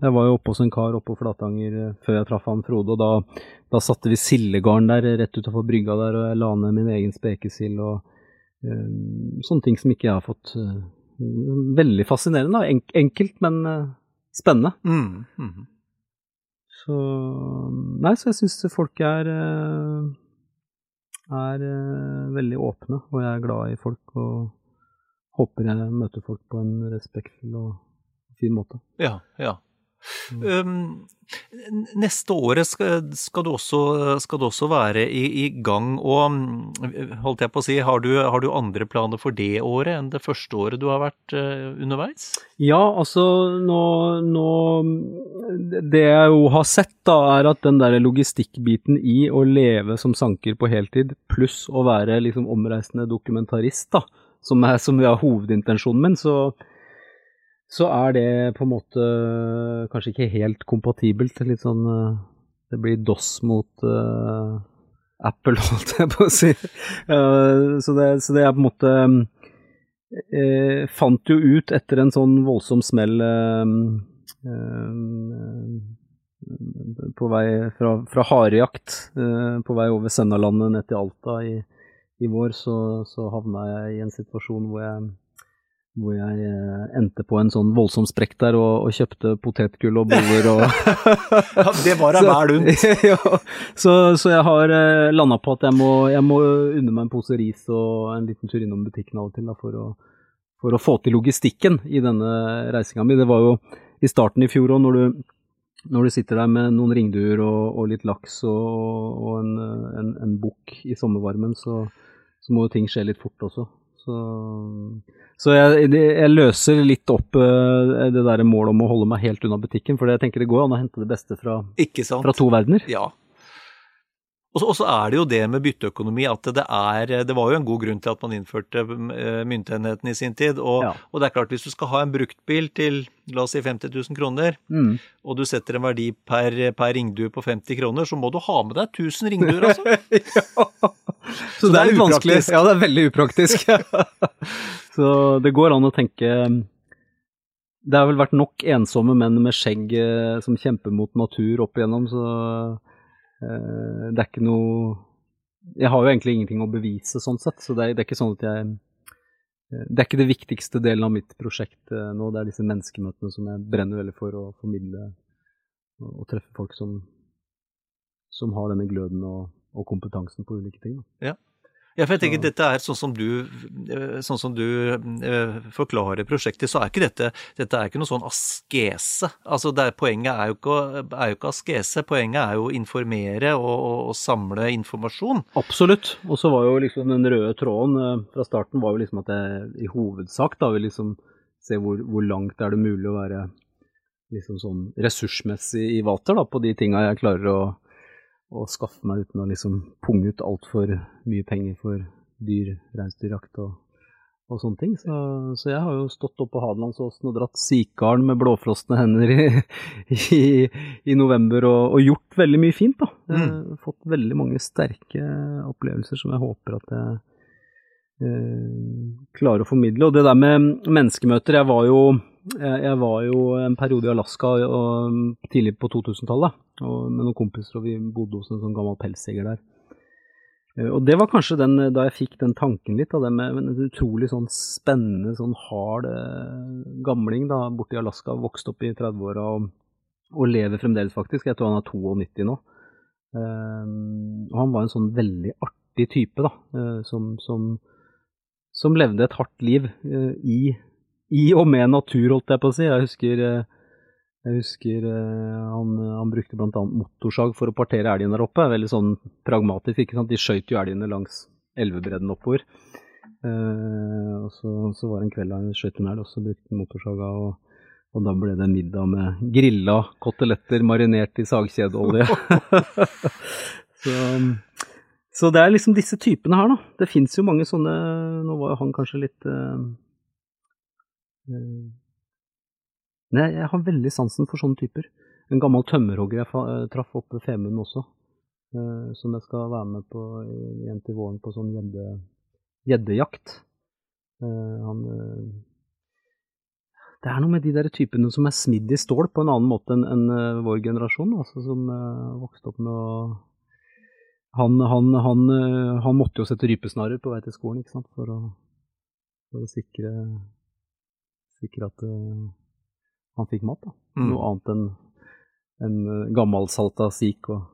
jeg var jo oppe hos en kar oppe på Flatanger eh, før jeg traff han Frode, og da, da satte vi sildegarn der rett utafor brygga der, og jeg la ned min egen spekesild og uh, sånne ting som ikke jeg har fått uh, Veldig fascinerende. En, enkelt, men spennende. Mm, mm. Så Nei, så jeg syns folk er er veldig åpne, og jeg er glad i folk. og håper jeg møter folk på en respektfull og fin måte. Ja, ja. Um, neste året skal, skal, du også, skal, du også, være i, i, gang, og holdt jeg på å si, har du, har du, andre planer for det året enn det første året du har vært uh, underveis? Ja, altså nå, nå, Det jeg jo har sett, da, er at den der logistikkbiten i å leve som sanker på heltid, pluss å være liksom omreisende dokumentarist, da, som er, som er hovedintensjonen min, så, så, er det på en måte kanskje ikke helt kompatibelt. Litt sånn eh, Det blir DOS mot uh, Apple, holdt jeg på å si. Uh, så, det, så, det, er på en måte uh, Fant jo ut etter en sånn voldsom smell på vei fra, fra harejakt på vei over Sennalandet ned til Alta i i vår så, så havna jeg i en situasjon hvor jeg, hvor jeg eh, endte på en sånn voldsom sprekk der og, og kjøpte potetgull og boller og ja, Det var en hver lunt. ja, så, så, jeg har eh, landa på at jeg må, jeg må unne meg en pose ris og en liten tur innom butikken av og til da, for, å, for å få til logistikken i denne reisinga mi. Det var jo i starten i fjor òg, når, du- når du sitter der med noen ringduer og, og litt laks og, og en, en, en bukk i sommervarmen, så, så må jo ting skje litt fort også. Så, så jeg, jeg løser litt opp eh, det der målet om å holde meg helt unna butikken, for jeg tenker det går an å hente det beste fra, fra to verdener. Ja. Og så, er det jo det med bytteøkonomi at det er Det var jo en god grunn til at man innførte eh, myntenheten i sin tid. Og, Ja. og det er klart, hvis du skal ha en bruktbil til la oss si 50 000 kroner, Mm. og du setter en verdi per, per ringdue på 50 kroner, så må du ha med deg 1000 ringduer, altså. Så, det er litt vanskelig. Ja, det er veldig upraktisk. så det går an å tenke Det har vel vært nok ensomme menn med skjegg eh, som kjemper mot natur opp igjennom, så det er ikke noe Jeg har jo egentlig ingenting å bevise sånn sett, så det er, det er ikke sånn at jeg eh, Det er ikke det viktigste delen av mitt prosjekt eh, nå, det er disse menneskemøtene som jeg brenner veldig for å formidle og treffe folk som, som har denne gløden og, og kompetansen på ulike ting. Da. Ja, for jeg tenker dette er sånn som du, eh, sånn som du eh, forklarer prosjektet, så er ikke dette Dette er ikke noe sånn askese. Altså er, poenget er jo, ikke, er jo ikke askese, poenget er jo å informere og, og, og samle informasjon. Absolutt. Og så var jo liksom den røde tråden eh, fra starten var jo liksom at jeg i hovedsak da vil liksom se hvor, hvor langt er det mulig å være liksom sånn ressursmessig i vater da, på de tinga jeg klarer å, å skaffe meg uten å liksom punge ut altfor mye penger for dyr, reinsdyrjakt og, og sånne ting. Så, så jeg har jo stått opp på Hadelandsåsen og dratt sikarn med blåfrosne hender i, i, i november og, og gjort veldig mye fint, da. Mm. Fått veldig mange sterke opplevelser som jeg håper at jeg eh, klarer å formidle. Og det der med menneskemøter, jeg var jo jeg jeg var jo en periode i Alaska tidlig på 2000-tallet med noen kompiser, og vi bodde hos en sånn gammel pelsjeger der. Eh, Og det var kanskje den, da jeg fikk den tanken litt, av det med en utrolig sånn spennende, sånn hard eh, gamling da, borte i Alaska, vokste opp i 30-åra og, og lever fremdeles faktisk. Jeg tror han er 92 nå. Eh, og han var en sånn veldig artig type, da, eh, som, som, som levde et hardt liv eh, i, i og med natur, holdt jeg på å si. Jeg husker, eh, jeg husker eh, han, han brukte bl.a. motorsag for å partere elgen der oppe. Veldig sånn pragmatisk, ikke sant. De skøyt jo elgene langs elvebredden oppover. Eh, og så, så var det en kveld han skjøt en elg, og så brukte han motorsaga. Og, og da ble det middag med grilla koteletter marinert i sagkjedeolje. så, så det er liksom disse typene her, da. Det fins jo mange sånne Nå var jo han kanskje litt eh, eh, Nei, jeg har veldig sansen for sånne typer. En gammel tømmerhogger jeg eh, traff oppe ved Femund også, eh, som jeg skal være med på igjen til våren på sånn gjedde- gjeddejakt. Han Det er noe med de der typene som er smidd i stål på en annen måte enn vår generasjon, altså som vokste opp med å han, han, han, han måtte jo sette rypesnarer på vei til skolen, for å, for å sikre, sikre at eh, han fikk mat. da. Mm. Noe annet enn en uh, gammelsalta sik og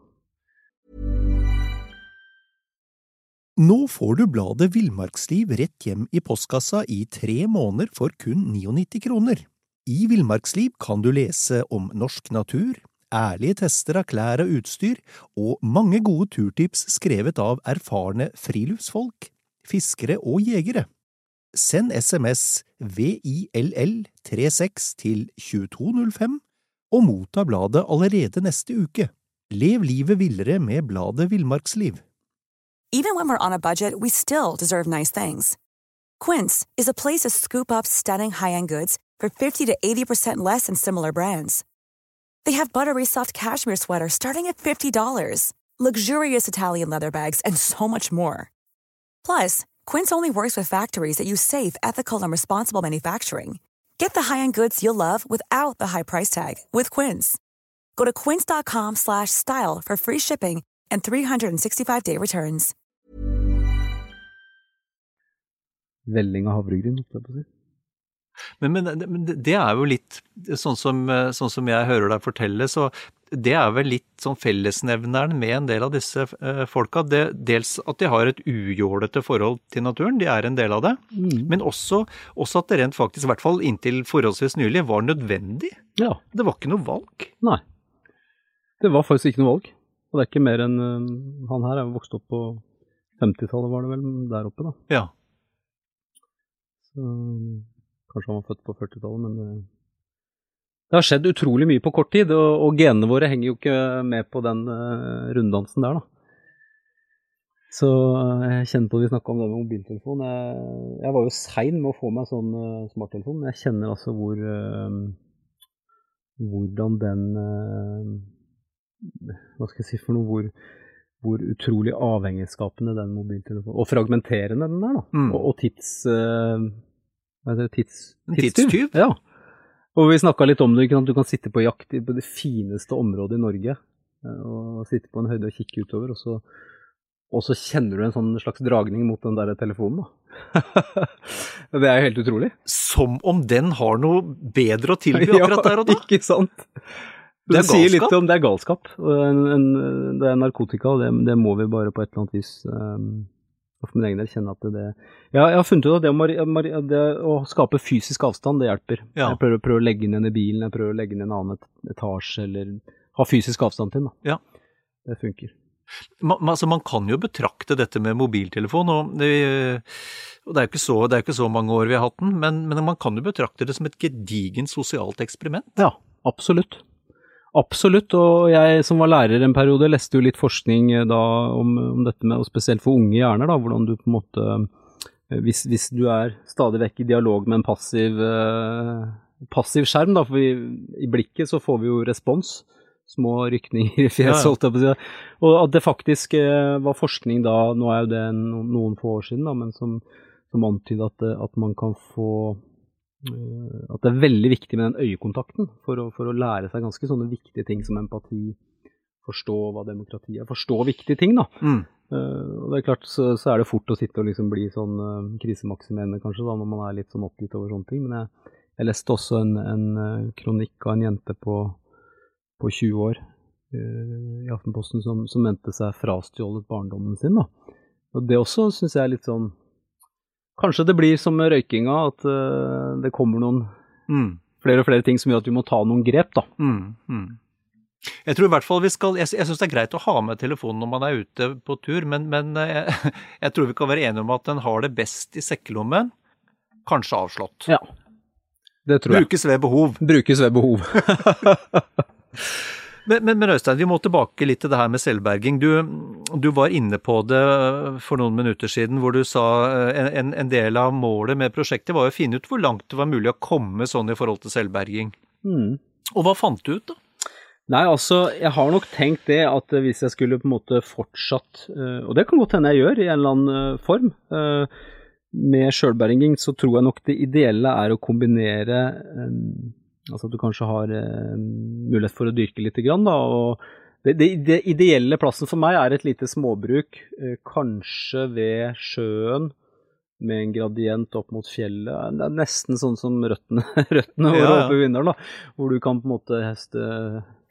Nå får du bladet Villmarksliv rett hjem i postkassa i tre måneder for kun 99 kroner. I Villmarksliv kan du lese om norsk natur, ærlige tester av klær og utstyr, og mange gode turtips skrevet av erfarne friluftsfolk, fiskere og jegere. Send SMS VILL36 til 2205 og motta bladet allerede neste uke. Lev livet villere med bladet Villmarksliv. Even when we're on a budget, we still deserve nice things. Quince is a place to scoop up stunning high-end goods for 50 to 80% less than similar brands. They have buttery soft cashmere sweaters starting at $50, luxurious Italian leather bags, and so much more. Plus, Quince only works with factories that use safe, ethical, and responsible manufacturing. Get the high-end goods you'll love without the high price tag with Quince. Go to quince.com slash style for free shipping and 365-day returns. velling av havregryn, holdt jeg på å si. Men, men, men det- det er jo litt sånn som, sånn som jeg hører deg fortelle, så, det er vel litt sånn fellesnevneren med en del av disse eh, folka. Det, dels at de har et ujålete forhold til naturen, de er en del av det. Mm. Men også, også at det rent faktisk, i hvert fall inntil forholdsvis nylig, var nødvendig. Ja. Det var ikke noe valg. Nei. Det var faktisk ikke noe valg. Og det er ikke mer enn øh, Han her er vokst opp på 50-tallet, var det vel, der oppe, da. Ja. Så, kanskje han var født på 40-tallet, men øh, det har skjedd utrolig mye på kort tid, og, og genene våre henger jo ikke med på den uh, runddansen der, da. Så øh, jeg kjenner på at vi snakka om det med mobiltelefon. Jeg, jeg var jo sein med å få meg sånn uh, smarttelefon, men jeg kjenner altså hvor uh, hvordan den Hva skal jeg si for noe hvor, hvor utrolig avhengighetsskapende den mobiltelefonen Og fragmenterende den er, da. Mm. Og, og tids... hva heter det? Tids, En tidstyv? Ja. Og vi snakka litt om det. Ikke sant? Du kan sitte på jakt i- på det fineste området i Norge. øh, Og sitte på en høyde og kikke utover, og så, og så kjenner du en sånn slags dragning mot den der telefonen, det er jo helt utrolig. Som om den har noe bedre å tilby akkurat der og da. Ikke sant? Det er sier litt om det er galskap. Det er narkotika, og det, det må vi bare på et eller annet vis um, for min egen del kjenne at det Ja, jeg har funnet ut at det å, det å skape fysisk avstand, det hjelper. Ja. Jeg prøver, prøver å legge inn i bilen, jeg prøver å legge den i en annen etasje, eller ha fysisk avstand til den. Ja. Det funker. Man, altså, man kan jo betrakte dette med mobiltelefon, og det, og det er jo ikke, ikke så mange år vi har hatt den, men, men man kan jo betrakte det som et gedigent sosialt eksperiment. Ja, absolutt. Absolutt, og jeg som var lærer en periode, leste jo litt forskning eh, da om, om dette med, og spesielt for unge hjerner, da, hvordan du på en måte eh, hvis, hvis du er stadig vekk i dialog med en passiv, eh, passiv skjerm, da, for vi, i blikket så får vi jo respons, små rykninger i fjeset, holdt jeg på å si, og at det faktisk eh, var forskning da, nå er jo det no, noen få år siden, da, men som, som antyder at, at man kan få at det er veldig viktig med den øyekontakten for å, for å lære seg ganske sånne viktige ting som empati, forstå hva demokrati er, forstå viktige ting, da. Mm. Uh, det er klart, så, så er det fort å sitte og liksom bli sånn uh, krisemaksimerende, kanskje, da, når man er litt sånn oppgitt over sånne ting. Men jeg, jeg leste også en, en uh, kronikk av en jente på, på 20 år eh, i Aftenposten som, som mente seg frastjålet barndommen sin, da. Og det også syns jeg er litt sånn Kanskje det blir som med røykinga, at uh, det kommer noen Mm. flere og flere ting som gjør at vi må ta noen grep, da. Mm. Mm. Jeg tror i hvert fall vi skal Jeg, jeg syns det er greit å ha med telefonen når man er ute på tur, men, men eh, jeg, jeg tror vi kan være enige om at den har det best i sekkelommen. Kanskje avslått. Ja. Det tror jeg. Brukes ved behov. Brukes ved behov. Men, men, men Øystein, vi må tilbake litt til det her med selvberging. Du, du var inne på det for noen minutter siden, hvor du sa eh, en, en del av målet med prosjektet var å finne ut hvor langt det var mulig å komme sånn i forhold til selvberging. Mm. Og hva fant du ut, da? Nei, altså, jeg har nok tenkt det at eh, hvis jeg skulle på en måte fortsatt, eh, og det kan godt hende jeg gjør i en eller annen form, med sjølberging, så tror jeg nok det ideelle er å kombinere Altså at du kanskje har eh, mulighet for å dyrke litt. grann, da. Og det, det, det ideelle plassen for meg er et lite småbruk, eh, kanskje ved sjøen. Med en gradient opp mot fjellet. Det er nesten sånn som røttene, røttene Ja, ja. oppe i Vinderen. da, Hvor du kan på en måte heste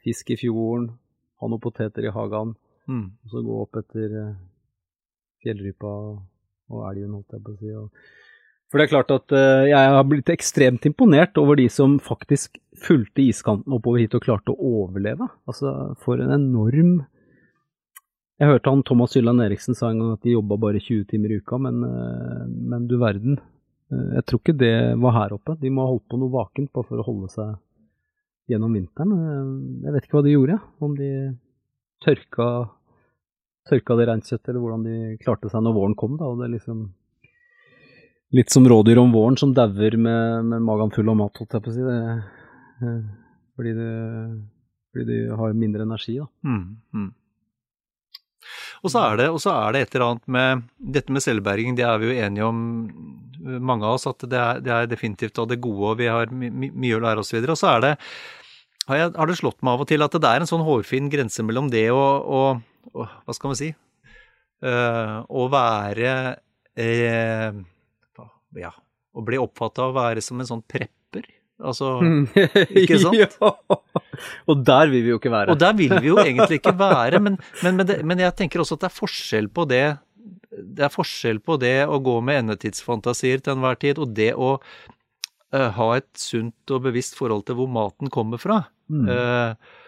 fisk i fjorden, ha noen poteter i hagen, Mm. og så gå opp etter eh, fjellrypa og elgen, holdt jeg på å si. Og... For det er klart at eh, jeg har blitt ekstremt imponert over de som faktisk fulgte iskanten oppover hit og klarte å overleve. Altså, for en enorm Jeg hørte han Thomas Hylland Eriksen sa en gang at de jobba bare 20 timer i uka, men, eh, men du verden. Eh, Jeg tror ikke det var her oppe. De må ha holdt på noe vakent bare for å holde seg gjennom vinteren. Jeg vet ikke hva de gjorde, om de tørka, tørka det reinkjøttet, eller hvordan de klarte seg når våren kom. da, og det liksom Litt som rådyr om våren som dauer med, med magen full av mat, holdt jeg på å si. Det, eh, fordi, det, fordi det har mindre energi, da. Mm, mm. Og så, er er det et eller annet med dette med selvberging, det er vi jo enige om, mange av oss, at det er, det er definitivt av det gode, og vi har my, my, mye å lære oss videre. Og så er det, har, jeg, har det slått meg av og til at det er en sånn hårfin grense mellom det og, og, og hva skal man si, Uh, å være eh, ja, å bli oppfatta å være som en sånn prepper. Altså, ikke sant? ja. Og der vil vi jo ikke være. Og der vil vi jo egentlig ikke være, men, men, men, det, men jeg tenker også at det er forskjell på det det er forskjell på det å gå med endetidsfantasier til enhver tid, og det å uh, ha et sunt og bevisst forhold til hvor maten kommer fra. Mm. Uh,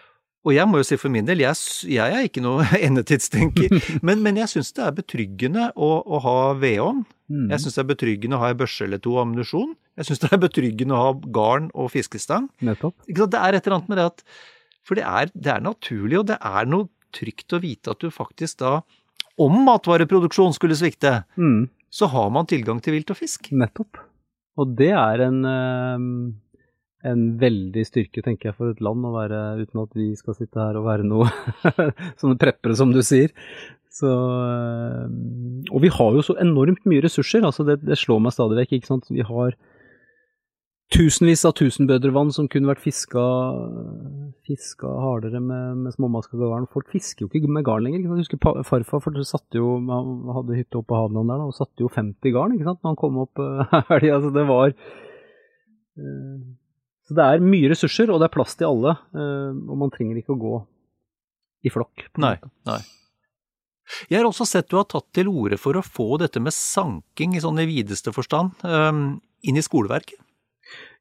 og jeg må jo si for min del, jeg, jeg er ikke noe endetidstenker, men, men jeg syns det er betryggende å, å ha vedovn. Mm. Jeg syns det er betryggende å ha ei børse eller to ammunisjon. Jeg syns det er betryggende å ha garn og fiskestang. Nettopp. Det er et eller annet med det at For det er, det er naturlig, og det er noe trygt å vite at du faktisk da om matvareproduksjon skulle svikte, mm. så har man tilgang til vilt og fisk. Nettopp. Og det er en, en veldig styrke, tenker jeg, for et land å være, uten at vi skal sitte her og være noe sånne preppere, som du sier. Så, og vi har jo så enormt mye ressurser, altså det, det slår meg stadig vekk. ikke sant? Vi har tusenvis av tusenbødrevann som kunne vært fiska, fiska hardere med, med småmaska garn. Folk fisker jo ikke med garn lenger. Ikke sant? Jeg husker farfar for satte jo, han hadde hytte oppe på Hadeland der da, og satte jo 50 garn ikke sant, når han kom opp helga. altså det var uh, Så det er mye ressurser, og det er plass til alle. Uh, og man trenger ikke å gå i flokk. Nei, nei. Jeg har også sett du har tatt til orde for å få dette med sanking i sånn i videste forstand um, inn i skoleverket.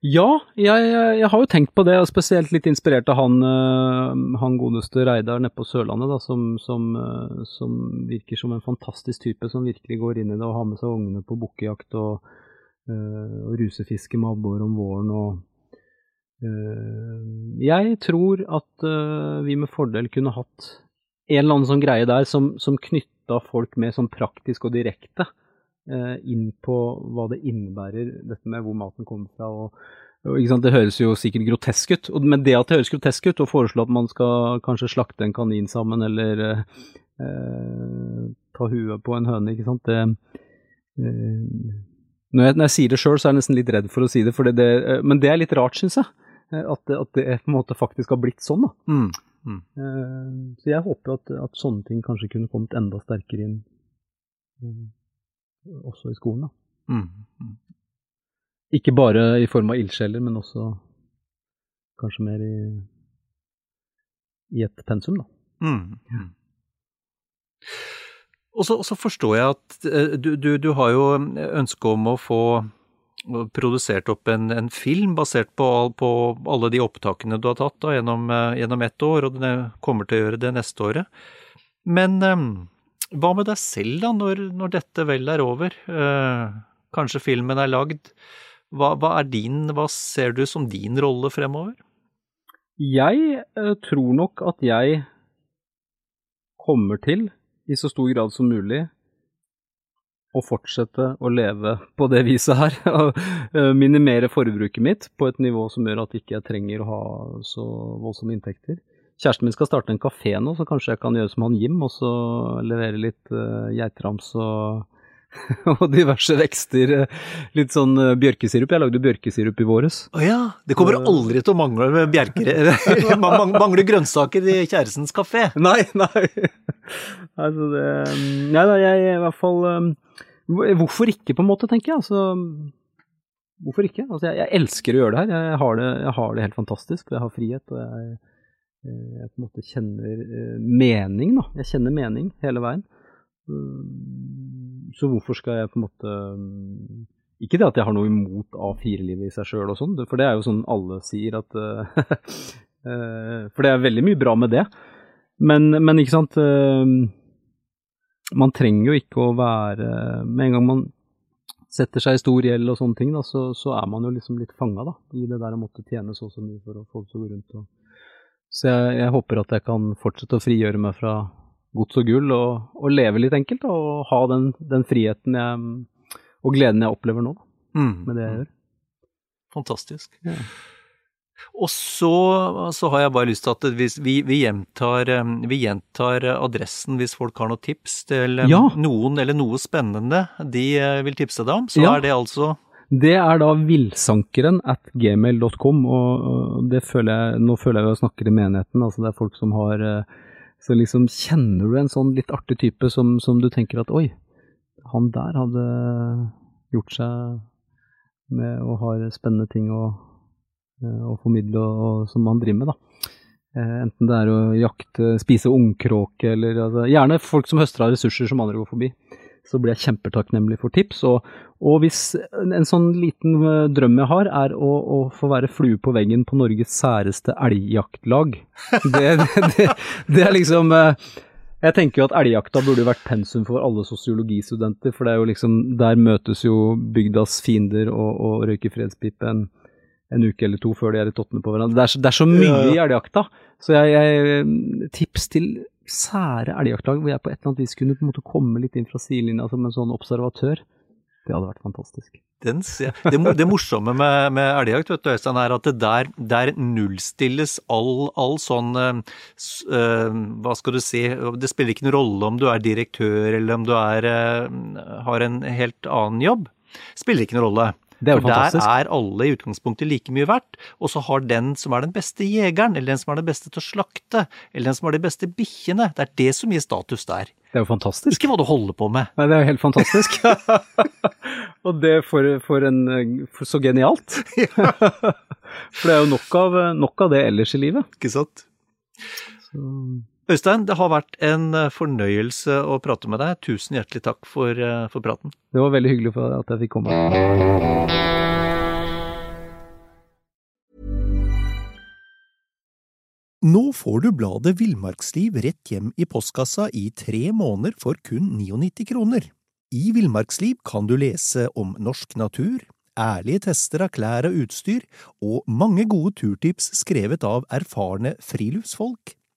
Ja, jeg, jeg, har jo tenkt på det, og spesielt litt inspirert av han, han godeste Reidar nede på Sørlandet, da, som, som, som, virker som en fantastisk type, som virkelig går inn i det og har med seg ungene på bukkejakt og, og rusefiske med abbor om våren. og Jeg tror at vi med fordel kunne hatt en eller annen sånn greie der som, som knytta folk mer sånn praktisk og direkte inn på hva det innebærer, dette med hvor maten kommer fra. og Det høres jo sikkert grotesk ut, men det at det høres grotesk ut, å foreslå at man skal kanskje slakte en kanin sammen, eller eh, ta huet på en høne, ikke sant, det eh, når, jeg, når jeg, sier det sjøl, så er jeg nesten litt redd for å si det, det, det men det er litt rart, syns jeg. At det, at det, på en måte faktisk har blitt sånn. da. Mm. Mm. Så jeg håper at, at, sånne ting kanskje kunne kommet enda sterkere inn også i skolen. da. Mm. Mm. Ikke bare i form av ildsjeler, men også kanskje mer i, i et pensum, da. Mm. Og så, så, forstår jeg at du, du, du, har jo ønske om å få produsert opp en, en film basert på, på, alle de opptakene du har tatt da, gjennom, gjennom ett år, og du kommer til å gjøre det neste året. Men hva med deg selv, da, når, når dette vel er over? Eh, kanskje filmen er lagd. Hva, hva, er din, hva ser du som din rolle fremover? Jeg eh, tror nok at jeg kommer til, i så stor grad som mulig, å fortsette å leve på det viset her. Og eh, minimere forbruket mitt på et nivå som gjør at ikke jeg trenger å ha så voldsomme inntekter. Kjæresten min skal starte en kafé nå, så kanskje jeg kan gjøre som han Jim, og så levere litt uh, geitrams og, og diverse vekster. Litt sånn bjørkesirup. Jeg lagde bjørkesirup i våres. Å ja! Det kommer aldri til å mangle bjerkere Mangle grønnsaker i kjærestens kafé. Nei, nei. altså det Nei da, jeg i hvert fall Hvorfor ikke, på en måte, tenker jeg. Altså Hvorfor ikke? Altså, jeg, jeg elsker å gjøre det her. Jeg har det, jeg har det helt fantastisk. Jeg har frihet, og jeg Eh, jeg på en måte kjenner eh, mening, da. Jeg kjenner mening hele veien. Så hvorfor skal jeg på en måte mm, Ikke det at jeg har noe imot A4-livet i seg sjøl og sånn, for det er jo sånn alle sier at eh, For det er veldig mye bra med det. Men, men ikke sant Man trenger jo ikke å være Med en gang man setter seg i stor gjeld og sånne ting, da, så, så er man jo liksom litt fanga i det der å måtte tjene så og så mye for å få det til å gå rundt. og så jeg, jeg, håper at jeg kan fortsette å frigjøre meg fra gods og gull, og, og leve litt enkelt. Og ha den, den, friheten jeg, og gleden jeg opplever nå, mm. med det jeg gjør. Fantastisk. Ja. Og så, så, har jeg bare lyst til at vi, vi, gjentar, vi, gjentar, adressen hvis folk har noen tips til ja. noen eller noe spennende de eh, vil tipse deg om. Så ja. er det altså det er da villsankeren at gmail.com, og det føler jeg, nå føler jeg jo jeg snakker i menigheten. altså Det er folk som har eh, Så liksom kjenner du en sånn litt artig type som, som du tenker at oi, han der hadde gjort seg med og har spennende ting å, eh, å formidle og, som man driver med. da. Eh, enten det er å jakte, spise ungkråke eller altså, Gjerne folk som høster av ressurser som andre går forbi. Så blir jeg kjempetakknemlig for tips. Og, og hvis en sånn liten eh, drøm jeg har, er å, å få være flue på veggen på Norges særeste elgjaktlag. Det, det, det, det er liksom jeg tenker jo at elgjakta burde vært pensum for alle sosiologistudenter, for det er jo liksom, der møtes jo bygdas fiender og, og røyker fredspipe en, uke eller to før de er i tottene på hverandre. Det er, det er så mye i elgjakta, så jeg, jeg, tips til sære elgjaktlag hvor jeg på et eller annet vis kunne på en måte komme litt inn fra sidelinja som en sånn observatør. Det hadde vært fantastisk. Den, det, det, morsomme med, med elgjakt vet du, Øystein, er at det der, der nullstilles all, all sånn uh, Hva skal du si Det spiller ikke noen rolle om du er direktør eller om du er, uh, har en helt annen jobb. Spiller ikke noen rolle. Det er jo For fantastisk. der er alle i utgangspunktet like mye verdt, og så har den som er den beste jegeren, eller den som er den beste til å slakte, eller den som har de beste bikkjene, det er det som gir status der. Det er jo fantastisk. Ikke hva du holder på med. Nei, det er jo helt fantastisk. og det for, for en for Så genialt. for det er jo nok av, nok av det ellers i livet. Ikke sant? Så. Øystein, det har vært en eh, fornøyelse å prate med deg. Tusen hjertelig takk for, eh, for praten. Det var veldig hyggelig for at jeg fikk komme. Nå får du bladet Villmarksliv rett hjem i postkassa i tre måneder for kun 99 kroner. I Villmarksliv kan du lese om norsk natur, ærlige tester av klær og utstyr, og mange gode turtips skrevet av erfarne friluftsfolk,